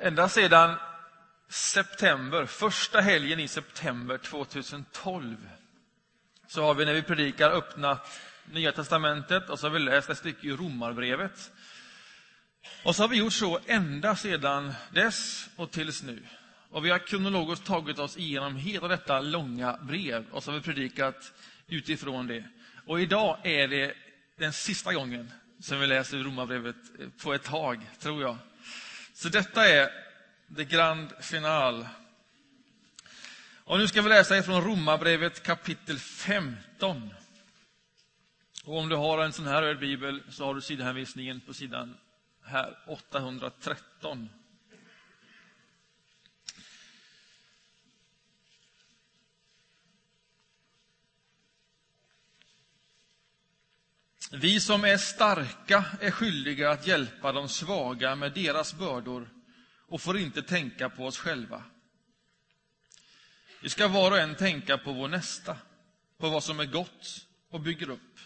Ända sedan september, första helgen i september 2012, så har vi när vi predikar öppnat Nya Testamentet och så har vi läst ett stycke i Romarbrevet. Och så har vi gjort så ända sedan dess och tills nu. Och vi har kronologiskt tagit oss igenom hela detta långa brev och så har vi predikat utifrån det. Och idag är det den sista gången som vi läser Romarbrevet på ett tag, tror jag. Så detta är the grand final. Och nu ska vi läsa ifrån Romarbrevet kapitel 15. Och om du har en sån här röd bibel så har du sidhänvisningen på sidan här, 813. Vi som är starka är skyldiga att hjälpa de svaga med deras bördor och får inte tänka på oss själva. Vi ska var och en tänka på vår nästa, på vad som är gott och bygger upp.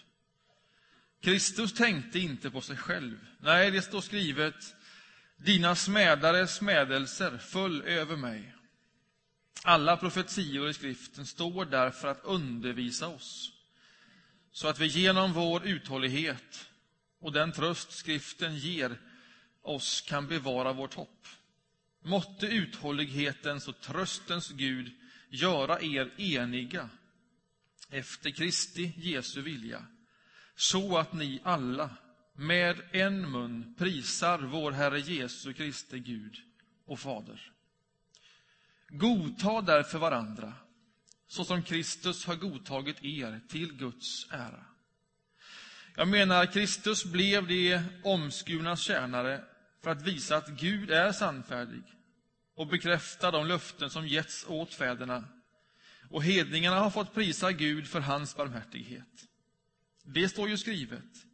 Kristus tänkte inte på sig själv. Nej, det står skrivet, dina smädares smädelser föll över mig. Alla profetior i skriften står där för att undervisa oss, så att vi genom vår uthållighet och den tröst skriften ger oss kan bevara vårt hopp. Måtte uthållighetens och tröstens Gud göra er eniga efter Kristi Jesu vilja, så att ni alla med en mun prisar vår Herre Jesu Kristi Gud och Fader. Godta därför varandra, så som Kristus har godtagit er till Guds ära. Jag menar, Kristus blev de omskurnas tjänare för att visa att Gud är sannfärdig och bekräfta de löften som getts åt fäderna. Och hedningarna har fått prisa Gud för hans barmhärtighet. Det står ju skrivet.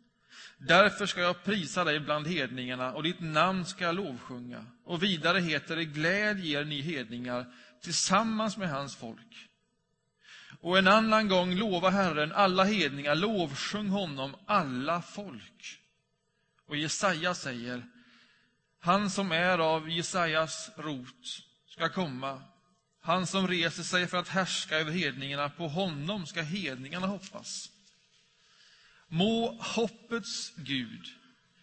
Därför ska jag prisa dig bland hedningarna och ditt namn ska jag lovsjunga. Och vidare heter det, glädj er ni hedningar tillsammans med hans folk. Och en annan gång lova Herren alla hedningar, lovsjung honom alla folk. Och Jesaja säger, han som är av Jesajas rot ska komma, han som reser sig för att härska över hedningarna, på honom ska hedningarna hoppas. Må hoppets Gud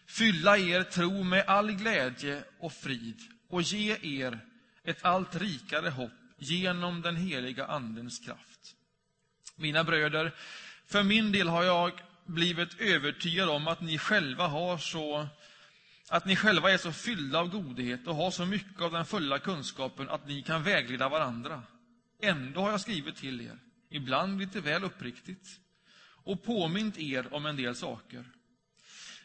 fylla er tro med all glädje och frid och ge er ett allt rikare hopp genom den heliga Andens kraft. Mina bröder, för min del har jag blivit övertygad om att ni själva har så att ni själva är så fyllda av godhet och har så mycket av den fulla kunskapen att ni kan vägleda varandra. Ändå har jag skrivit till er, ibland lite väl uppriktigt, och påmint er om en del saker.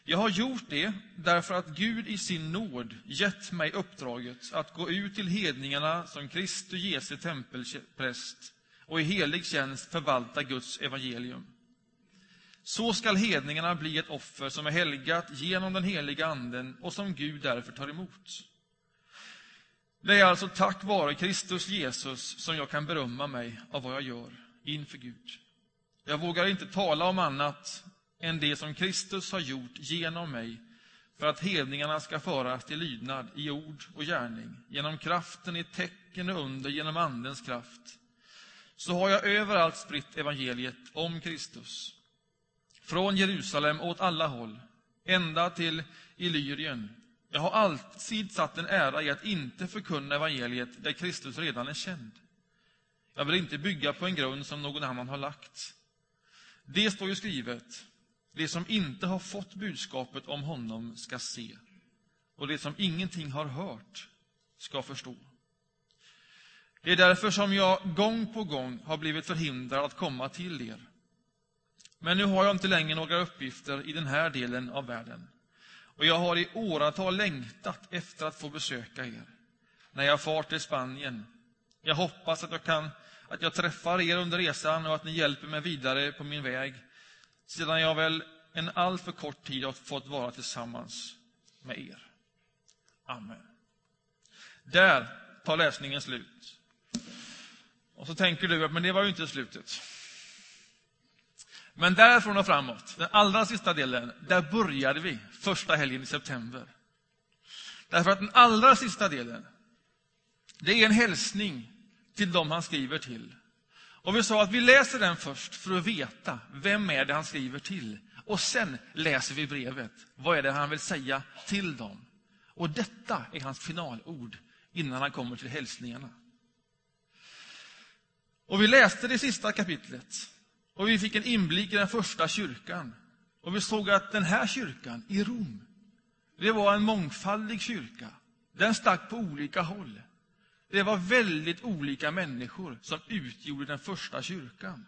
Jag har gjort det därför att Gud i sin nåd gett mig uppdraget att gå ut till hedningarna som Kristi Jesu tempelpräst och i helig tjänst förvalta Guds evangelium. Så skall hedningarna bli ett offer som är helgat genom den heliga Anden och som Gud därför tar emot. Det är alltså tack vare Kristus Jesus som jag kan berömma mig av vad jag gör inför Gud. Jag vågar inte tala om annat än det som Kristus har gjort genom mig för att hedningarna ska föras till lydnad i ord och gärning, genom kraften i tecken och under, genom Andens kraft. Så har jag överallt spritt evangeliet om Kristus från Jerusalem åt alla håll, ända till Illyrien. Jag har alltid satt en ära i att inte förkunna evangeliet där Kristus redan är känd. Jag vill inte bygga på en grund som någon annan har lagt. Det står ju skrivet, det som inte har fått budskapet om honom ska se, och det som ingenting har hört ska förstå. Det är därför som jag gång på gång har blivit förhindrad att komma till er. Men nu har jag inte längre några uppgifter i den här delen av världen. Och jag har i åratal längtat efter att få besöka er när jag far till Spanien. Jag hoppas att jag, kan, att jag träffar er under resan och att ni hjälper mig vidare på min väg sedan jag väl en alltför kort tid har fått vara tillsammans med er. Amen. Där tar läsningen slut. Och så tänker du att men det var ju inte slutet. Men därifrån och framåt, den allra sista delen, där började vi första helgen i september. Därför att den allra sista delen, det är en hälsning till dem han skriver till. Och vi sa att vi läser den först för att veta vem är det han skriver till. Och sen läser vi brevet. Vad är det han vill säga till dem? Och detta är hans finalord innan han kommer till hälsningarna. Och vi läste det sista kapitlet. Och vi fick en inblick i den första kyrkan. Och vi såg att den här kyrkan i Rom, det var en mångfaldig kyrka. Den stack på olika håll. Det var väldigt olika människor som utgjorde den första kyrkan.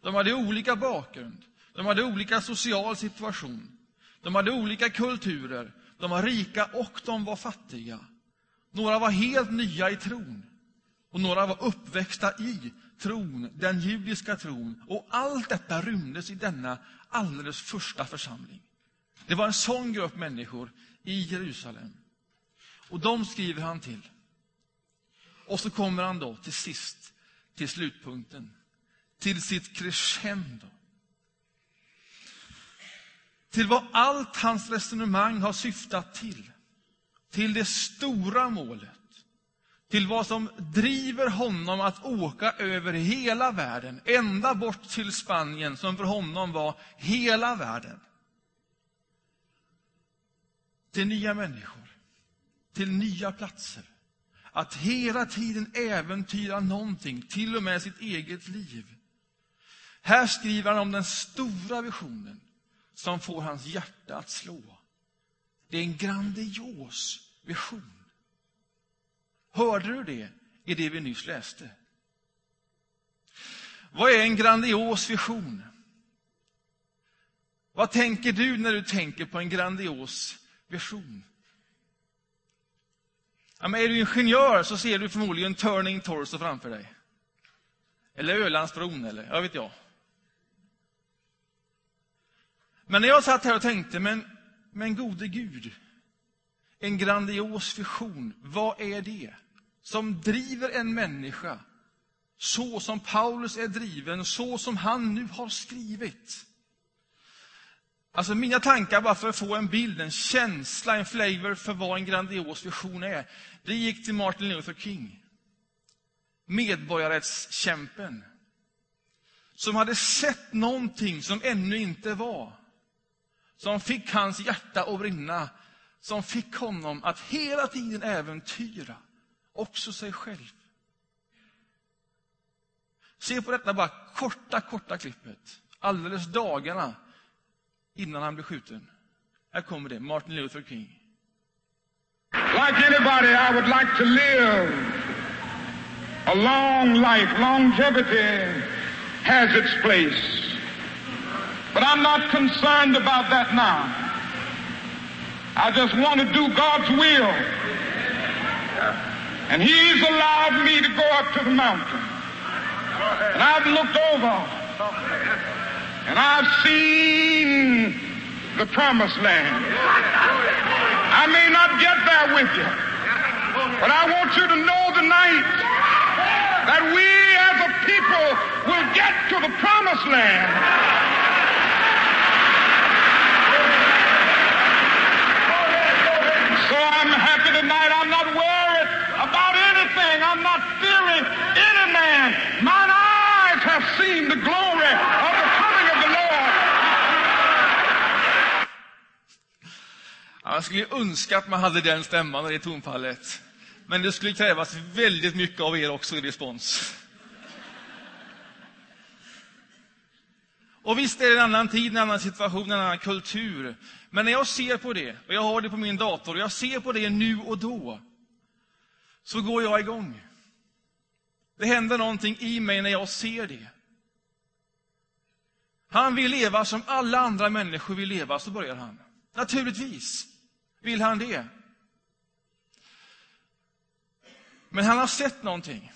De hade olika bakgrund, de hade olika social situation, de hade olika kulturer, de var rika och de var fattiga. Några var helt nya i tron och några var uppväxta i tron, den judiska tron. Och allt detta rymdes i denna alldeles första församling. Det var en sån grupp människor i Jerusalem. Och de skriver han till. Och så kommer han då till sist till slutpunkten, till sitt crescendo. Till vad allt hans resonemang har syftat till. Till det stora målet. Till vad som driver honom att åka över hela världen, ända bort till Spanien, som för honom var hela världen. Till nya människor, till nya platser att hela tiden äventyra någonting, till och med sitt eget liv. Här skriver han om den stora visionen som får hans hjärta att slå. Det är en grandios vision. Hörde du det i det vi nyss läste? Vad är en grandios vision? Vad tänker du när du tänker på en grandios vision? Ja, men är du ingenjör så ser du förmodligen Turning Torso framför dig. Eller Ölandsbron, eller jag vet jag. Men när jag satt här och tänkte, men, men gode Gud, en grandios vision, vad är det som driver en människa så som Paulus är driven, så som han nu har skrivit? Alltså mina tankar, bara för att få en bild, en känsla, en flavor för vad en grandios vision är. Det gick till Martin Luther King. Medborgarrättskämpen. Som hade sett någonting som ännu inte var. Som fick hans hjärta att brinna. Som fick honom att hela tiden äventyra också sig själv. Se på detta bara korta, korta klippet. Alldeles dagarna innan han blev skjuten. Här kommer det, Martin Luther King. Like anybody, I would like to live a long life. Longevity has its place. But I'm not concerned about that now. I just want to do God's will. Yeah. And He's allowed me to go up to the mountain. And I've looked over and I've seen the promised land. I may not get there with you, but I want you to know tonight that we as a people will get to the promised land. So I'm happy tonight. I'm not worried. I'm not fearing any man. Mine eyes have seen the glory of the coming of the Lord. Jag skulle önska att man hade den stämman och det tonfallet. Men det skulle krävas väldigt mycket av er också i respons. Och visst är det en annan tid, en annan situation, en annan kultur. Men när jag ser på det, och jag har det på min dator, och jag ser på det nu och då, så går jag igång. Det händer någonting i mig när jag ser det. Han vill leva som alla andra människor vill leva, så börjar han. Naturligtvis vill han det. Men han har sett någonting.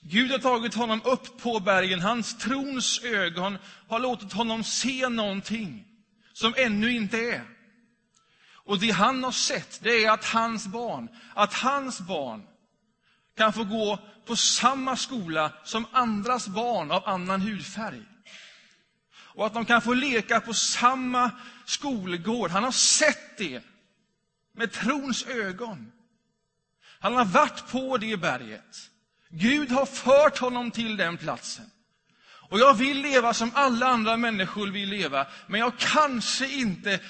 Gud har tagit honom upp på bergen. Hans trons ögon har låtit honom se någonting som ännu inte är. Och det han har sett, det är att hans barn, att hans barn kan få gå på samma skola som andras barn av annan hudfärg. Och att de kan få leka på samma skolgård. Han har sett det med trons ögon. Han har varit på det berget. Gud har fört honom till den platsen. Och jag vill leva som alla andra människor vill leva, men jag kanske inte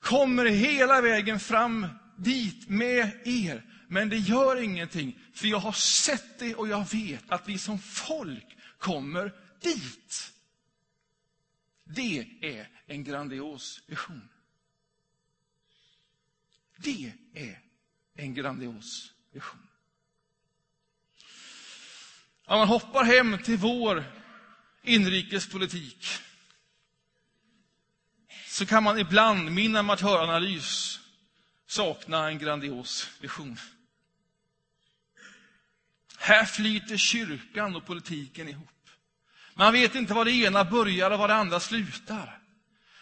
kommer hela vägen fram dit med er. Men det gör ingenting, för jag har sett det och jag vet att vi som folk kommer dit. Det är en grandios vision. Det är en grandios vision. Om man hoppar hem till vår inrikespolitik så kan man ibland, min amatöranalys, sakna en grandios vision. Här flyter kyrkan och politiken ihop. Man vet inte var det ena börjar och var det andra slutar.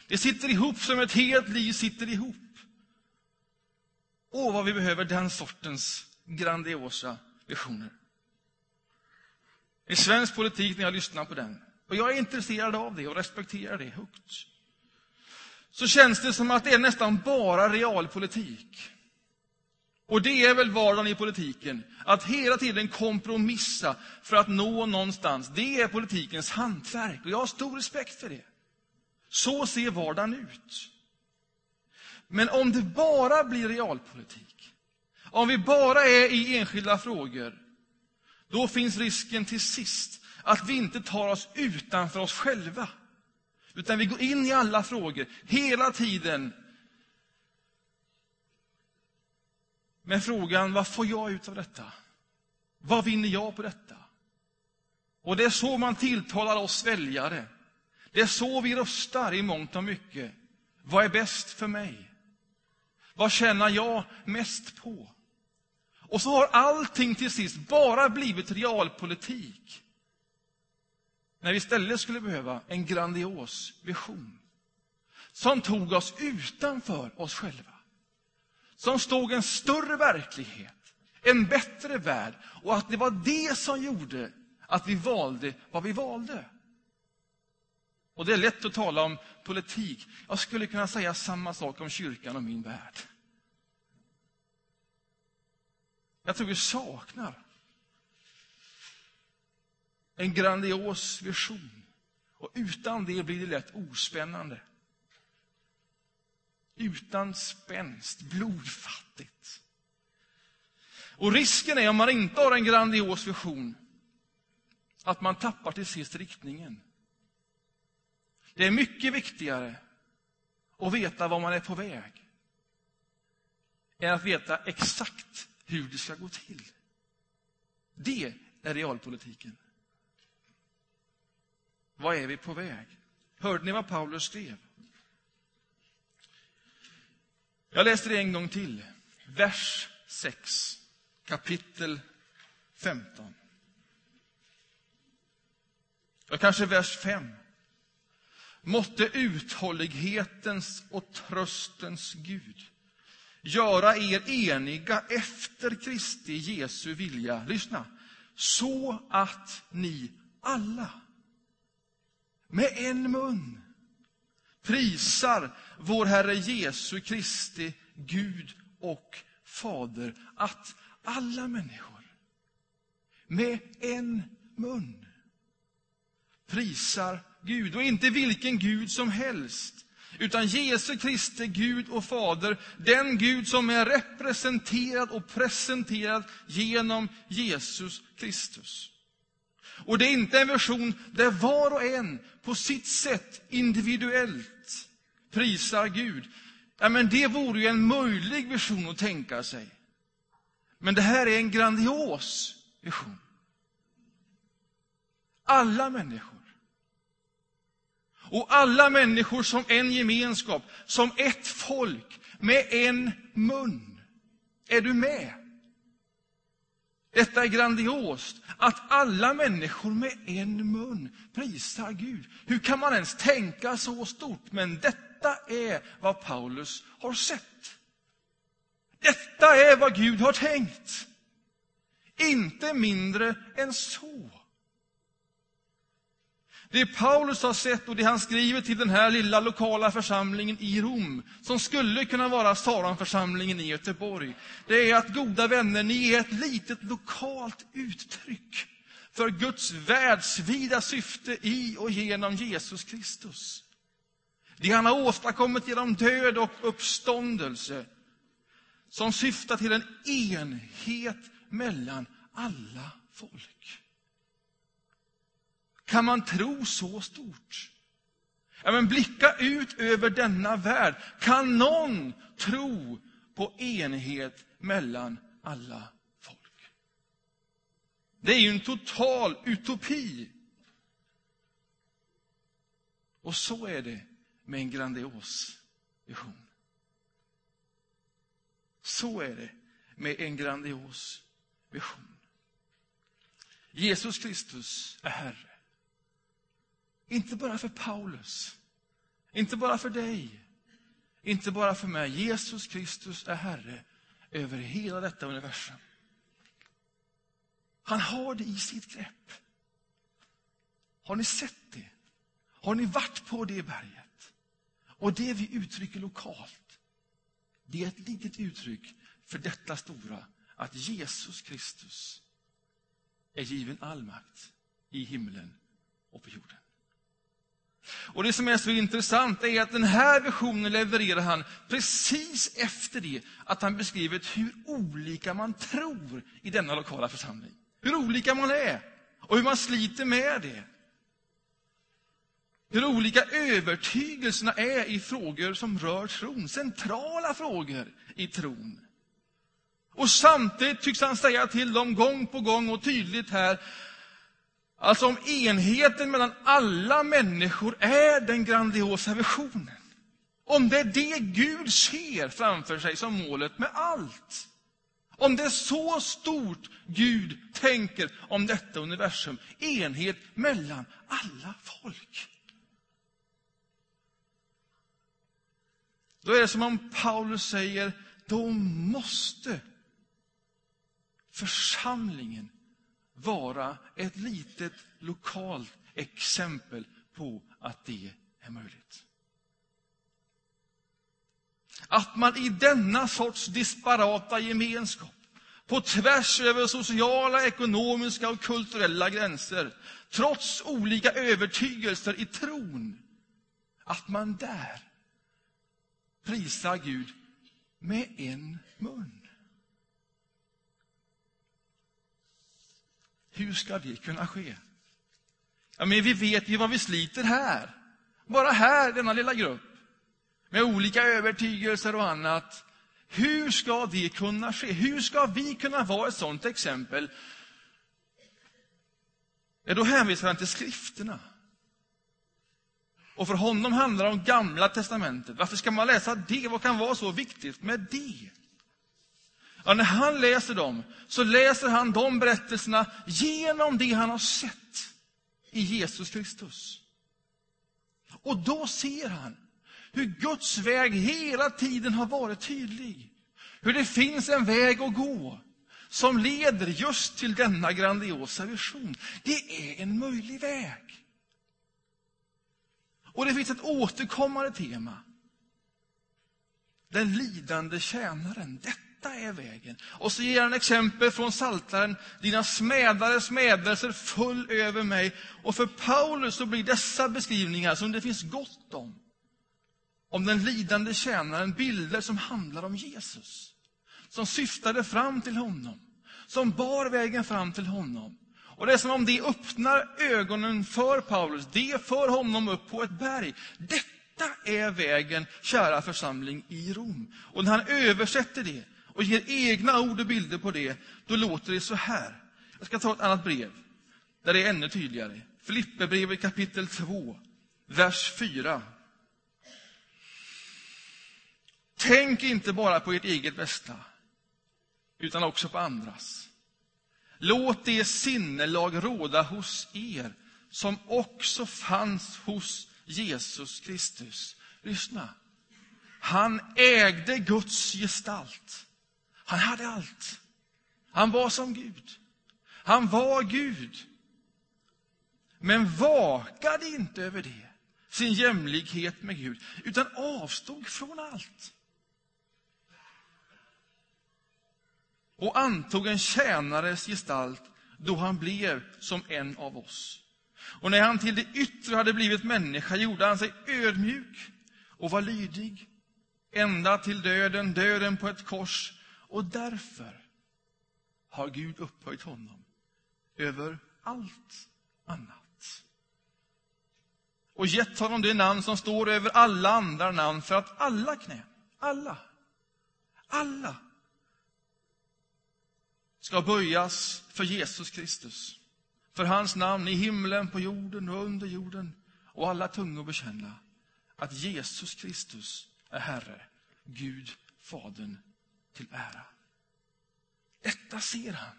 Det sitter ihop som ett helt liv sitter ihop. Åh, vad vi behöver den sortens grandiosa visioner. I svensk politik, när jag lyssnar på den, och jag är intresserad av det och respekterar det högt, så känns det som att det är nästan bara realpolitik. Och det är väl vardagen i politiken, att hela tiden kompromissa för att nå någonstans. Det är politikens hantverk och jag har stor respekt för det. Så ser vardagen ut. Men om det bara blir realpolitik, om vi bara är i enskilda frågor, då finns risken till sist att vi inte tar oss utanför oss själva. Utan vi går in i alla frågor, hela tiden. Med frågan, vad får jag ut av detta? Vad vinner jag på detta? Och det är så man tilltalar oss väljare. Det är så vi röstar i mångt och mycket. Vad är bäst för mig? Vad tjänar jag mest på? Och så har allting till sist bara blivit realpolitik. När vi istället skulle behöva en grandios vision. Som tog oss utanför oss själva. Som stod en större verklighet, en bättre värld. Och att det var det som gjorde att vi valde vad vi valde. Och det är lätt att tala om politik. Jag skulle kunna säga samma sak om kyrkan och min värld. Jag tror vi saknar en grandios vision. Och utan det blir det lätt ospännande. Utan spänst, blodfattigt. Och risken är, om man inte har en grandios vision, att man tappar till sist riktningen. Det är mycket viktigare att veta var man är på väg än att veta exakt hur det ska gå till. Det är realpolitiken. Vad är vi på väg? Hörde ni vad Paulus skrev? Jag läser det en gång till. Vers 6, kapitel 15. Ja, kanske vers 5. Måtte uthållighetens och tröstens Gud göra er eniga efter Kristi Jesu vilja. Lyssna. Så att ni alla med en mun prisar vår Herre Jesu Kristi Gud och Fader. Att alla människor med en mun prisar Gud. Och inte vilken Gud som helst, utan Jesu Kristi Gud och Fader, den Gud som är representerad och presenterad genom Jesus Kristus. Och det är inte en version där var och en på sitt sätt individuellt prisar Gud. Ja, men det vore ju en möjlig vision att tänka sig. Men det här är en grandios vision. Alla människor. Och alla människor som en gemenskap, som ett folk, med en mun. Är du med? Detta är grandiost, att alla människor med en mun prisar Gud. Hur kan man ens tänka så stort? Men detta är vad Paulus har sett. Detta är vad Gud har tänkt. Inte mindre än så. Det Paulus har sett och det han skriver till den här lilla lokala församlingen i Rom, som skulle kunna vara Saronförsamlingen i Göteborg, det är att goda vänner, ni är ett litet lokalt uttryck för Guds världsvida syfte i och genom Jesus Kristus. Det han har åstadkommit genom död och uppståndelse, som syftar till en enhet mellan alla folk. Kan man tro så stort? Ja, men blicka ut över denna värld. Kan någon tro på enhet mellan alla folk? Det är ju en total utopi. Och så är det med en grandios vision. Så är det med en grandios vision. Jesus Kristus är Herre. Inte bara för Paulus, inte bara för dig, inte bara för mig. Jesus Kristus är Herre över hela detta universum. Han har det i sitt grepp. Har ni sett det? Har ni varit på det berget? Och det vi uttrycker lokalt, det är ett litet uttryck för detta stora, att Jesus Kristus är given all makt i himlen och på jorden. Och Det som är så intressant är att den här versionen levererar han precis efter det att han beskrivit hur olika man tror i denna lokala församling. Hur olika man är och hur man sliter med det. Hur olika övertygelserna är i frågor som rör tron, centrala frågor i tron. Och samtidigt tycks han säga till dem gång på gång och tydligt här Alltså om enheten mellan alla människor är den grandiosa visionen. Om det är det Gud ser framför sig som målet med allt. Om det är så stort Gud tänker om detta universum. Enhet mellan alla folk. Då är det som om Paulus säger, då måste församlingen vara ett litet lokalt exempel på att det är möjligt. Att man i denna sorts disparata gemenskap, på tvärs över sociala, ekonomiska och kulturella gränser, trots olika övertygelser i tron, att man där prisar Gud med en mun. Hur ska det kunna ske? Ja, men vi vet ju vad vi sliter här. Bara här, denna lilla grupp. Med olika övertygelser och annat. Hur ska det kunna ske? Hur ska vi kunna vara ett sådant exempel? Ja, då hänvisar han till skrifterna. Och för honom handlar det om Gamla testamentet. Varför ska man läsa det? Vad kan vara så viktigt med det? Ja, när han läser dem så läser han de berättelserna genom det han har sett i Jesus Kristus. Och då ser han hur Guds väg hela tiden har varit tydlig. Hur det finns en väg att gå som leder just till denna grandiosa vision. Det är en möjlig väg. Och det finns ett återkommande tema. Den lidande tjänaren. Detta detta är vägen. Och så ger han exempel från Saltaren. Dina smädare smädelser full över mig. Och för Paulus så blir dessa beskrivningar, som det finns gott om, om den lidande tjänaren, bilder som handlar om Jesus. Som syftade fram till honom. Som bar vägen fram till honom. Och Det är som om det öppnar ögonen för Paulus. Det för honom upp på ett berg. Detta är vägen, kära församling, i Rom. Och när han översätter det och ger egna ord och bilder på det, då låter det så här. Jag ska ta ett annat brev, där det är ännu tydligare. Filipperbrevet kapitel 2, vers 4. Tänk inte bara på ert eget bästa, utan också på andras. Låt det sinnelag råda hos er som också fanns hos Jesus Kristus. Lyssna. Han ägde Guds gestalt han hade allt. Han var som Gud. Han var Gud. men vakade inte över det, sin jämlikhet med Gud, utan avstod från allt. Och antog en tjänares gestalt då han blev som en av oss. Och när han till det yttre hade blivit människa gjorde han sig ödmjuk och var lydig, ända till döden, döden på ett kors. Och därför har Gud upphöjt honom över allt annat. Och gett honom det namn som står över alla andra namn, för att alla knän, alla, alla ska böjas för Jesus Kristus. För hans namn i himlen, på jorden och under jorden. Och alla tungor bekänna att Jesus Kristus är Herre, Gud, Fadern till ära. Detta ser han.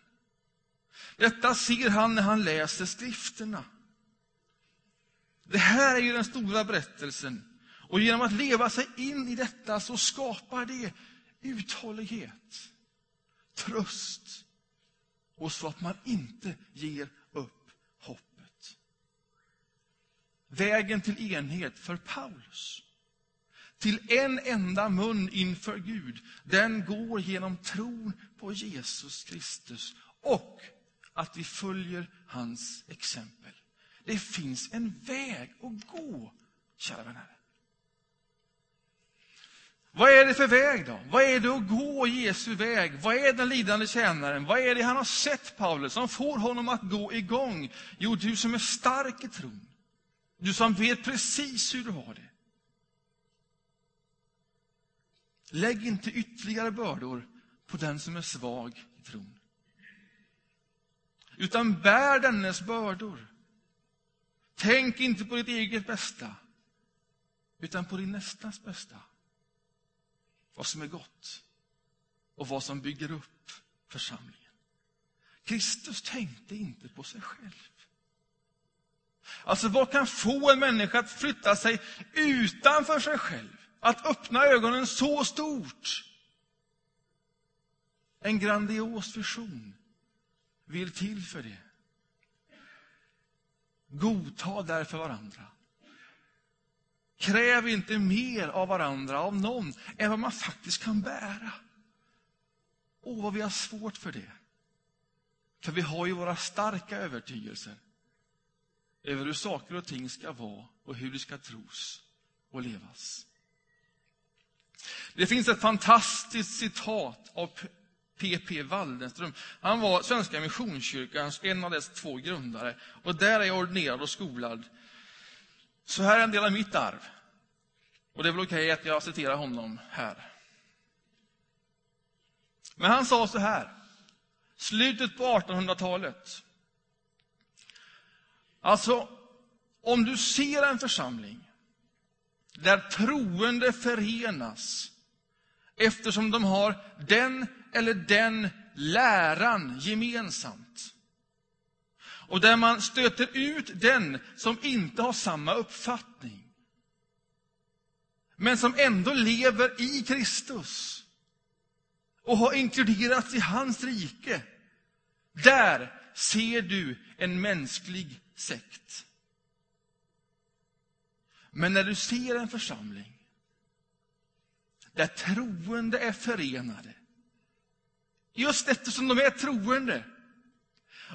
Detta ser han när han läser skrifterna. Det här är ju den stora berättelsen. Och genom att leva sig in i detta så skapar det uthållighet, tröst och så att man inte ger upp hoppet. Vägen till enhet för Paulus, till en enda mun inför Gud, den går genom tron på Jesus Kristus och att vi följer hans exempel. Det finns en väg att gå, kära vänner. Vad är det för väg då? Vad är det att gå Jesu väg? Vad är den lidande tjänaren? Vad är det han har sett, Paulus, som får honom att gå igång? Jo, du som är stark i tron. Du som vet precis hur du har det. Lägg inte ytterligare bördor på den som är svag i tron. Utan bär dennes bördor. Tänk inte på ditt eget bästa, utan på din nästas bästa vad som är gott och vad som bygger upp församlingen. Kristus tänkte inte på sig själv. Alltså, vad kan få en människa att flytta sig utanför sig själv? Att öppna ögonen så stort? En grandios vision vill till för det. Godta därför varandra. Kräv inte mer av varandra, av någon, än vad man faktiskt kan bära. Åh, vad vi har svårt för det. För vi har ju våra starka övertygelser över hur saker och ting ska vara och hur det ska tros och levas. Det finns ett fantastiskt citat av P.P. Waldenström. Han var Svenska Missionskyrkans, en av dess två grundare. Och där är jag ordinerad och skolad så här är en del av mitt arv. Och det är väl okej att jag citerar honom här. Men han sa så här, slutet på 1800-talet. Alltså, om du ser en församling där troende förenas eftersom de har den eller den läran gemensamt och där man stöter ut den som inte har samma uppfattning. Men som ändå lever i Kristus och har inkluderats i hans rike. Där ser du en mänsklig sekt. Men när du ser en församling där troende är förenade, just eftersom de är troende,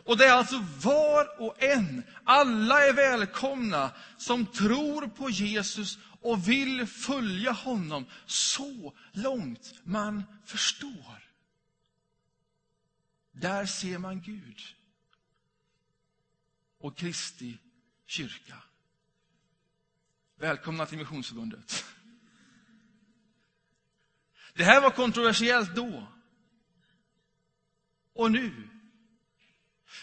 och det är alltså var och en, alla är välkomna som tror på Jesus och vill följa honom så långt man förstår. Där ser man Gud och Kristi kyrka. Välkomna till Missionsförbundet. Det här var kontroversiellt då. Och nu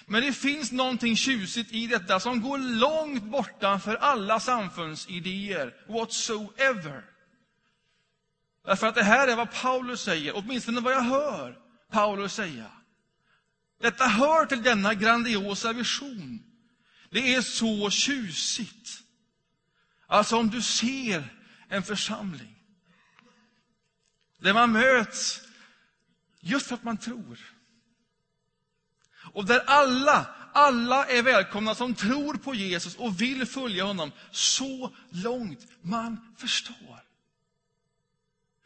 men det finns någonting tjusigt i detta som går långt bortanför alla samfundsidéer whatsoever. Därför att det här är vad Paulus säger, åtminstone vad jag hör Paulus säga. Detta hör till denna grandiosa vision. Det är så tjusigt. Alltså om du ser en församling där man möts just för att man tror och där alla, alla är välkomna som tror på Jesus och vill följa honom så långt man förstår.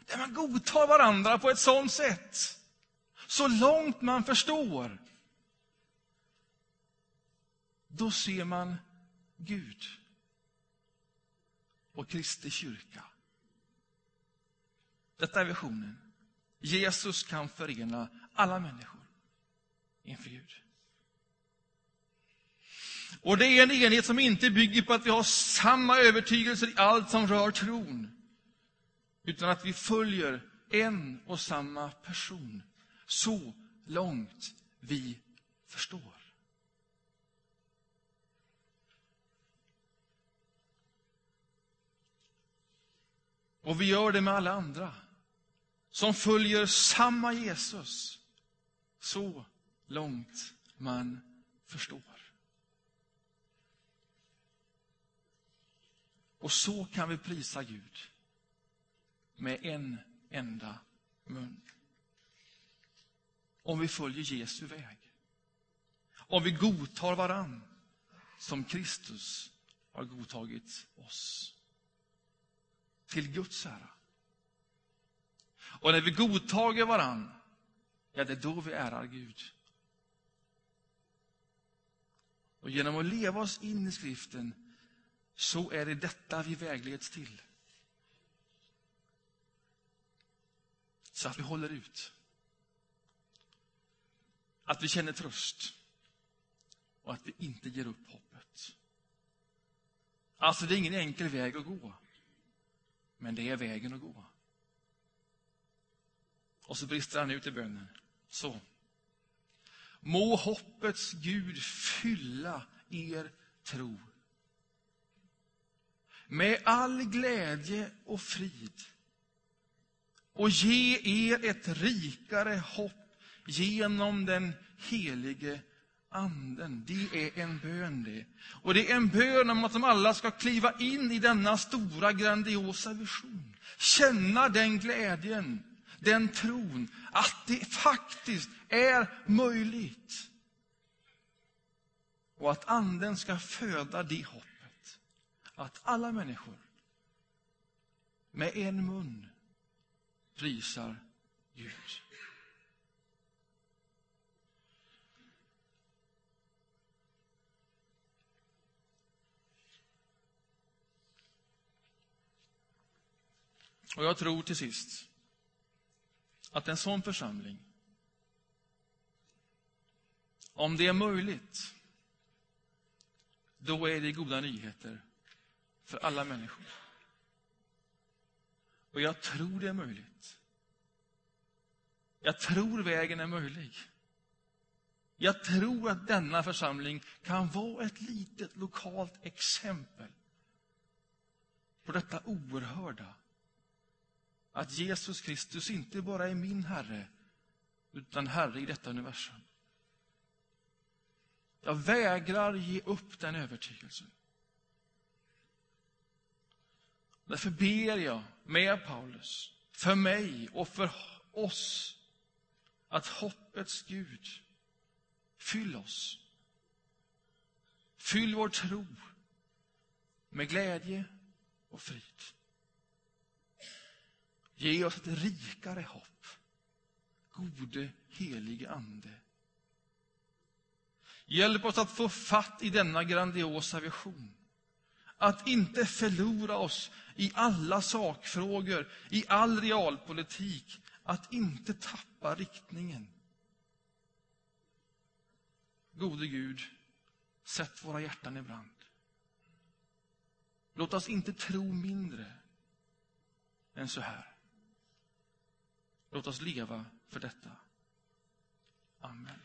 Där man godtar varandra på ett sånt sätt. Så långt man förstår. Då ser man Gud och Kristi kyrka. Detta är visionen. Jesus kan förena alla människor inför Gud. Och det är en enhet som inte bygger på att vi har samma övertygelser i allt som rör tron. Utan att vi följer en och samma person så långt vi förstår. Och vi gör det med alla andra som följer samma Jesus så långt man förstår. Och så kan vi prisa Gud med en enda mun. Om vi följer Jesu väg. Om vi godtar varann som Kristus har godtagit oss. Till Guds ära. Och när vi godtager varann, ja, det är då vi ärar Gud. Och genom att leva oss in i skriften så är det detta vi vägleds till. Så att vi håller ut. Att vi känner tröst. Och att vi inte ger upp hoppet. Alltså, det är ingen enkel väg att gå. Men det är vägen att gå. Och så brister han ut i bönen. Så. Må hoppets Gud fylla er tro med all glädje och frid och ge er ett rikare hopp genom den helige Anden. Det är en bön det. Och det är en bön om att de alla ska kliva in i denna stora grandiosa vision. Känna den glädjen, den tron, att det faktiskt är möjligt. Och att Anden ska föda det hoppet. Att alla människor med en mun prisar Gud. Och jag tror till sist att en sån församling, om det är möjligt, då är det goda nyheter för alla människor. Och jag tror det är möjligt. Jag tror vägen är möjlig. Jag tror att denna församling kan vara ett litet lokalt exempel på detta oerhörda. Att Jesus Kristus inte bara är min Herre, utan Herre i detta universum. Jag vägrar ge upp den övertygelsen. Därför ber jag med Paulus, för mig och för oss, att hoppets Gud fyll oss. Fyll vår tro med glädje och frid. Ge oss ett rikare hopp. Gode helige Ande. Hjälp oss att få fatt i denna grandiosa vision. Att inte förlora oss i alla sakfrågor, i all realpolitik. Att inte tappa riktningen. Gode Gud, sätt våra hjärtan i brand. Låt oss inte tro mindre än så här. Låt oss leva för detta. Amen.